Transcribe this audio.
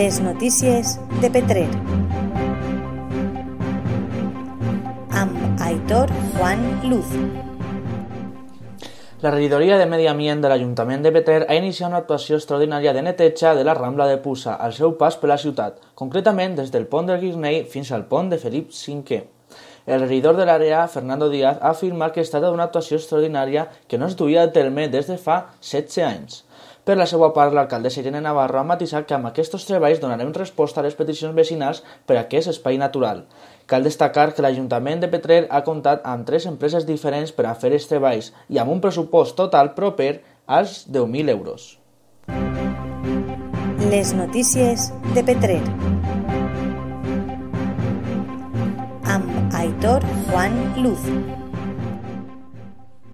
Les notícies de Petrer. Amb Aitor Juan Luz. La regidoria de Medi Ambient de l'Ajuntament de Petrer ha iniciat una actuació extraordinària de neteja de la Rambla de Pusa al seu pas per la ciutat, concretament des del pont del Guisnei fins al pont de Felip V. El regidor de l'àrea, Fernando Díaz, ha afirmat que es tracta d'una actuació extraordinària que no es duia a terme des de fa 16 anys. Per la seva part, l'alcaldessa Irene Navarro ha matisat que amb aquests treballs donarem resposta a les peticions vecinals per a aquest espai natural. Cal destacar que l'Ajuntament de Petrer ha comptat amb tres empreses diferents per a fer els treballs i amb un pressupost total proper als 10.000 euros. Les notícies de Petrer. Amb Aitor Juan Luz.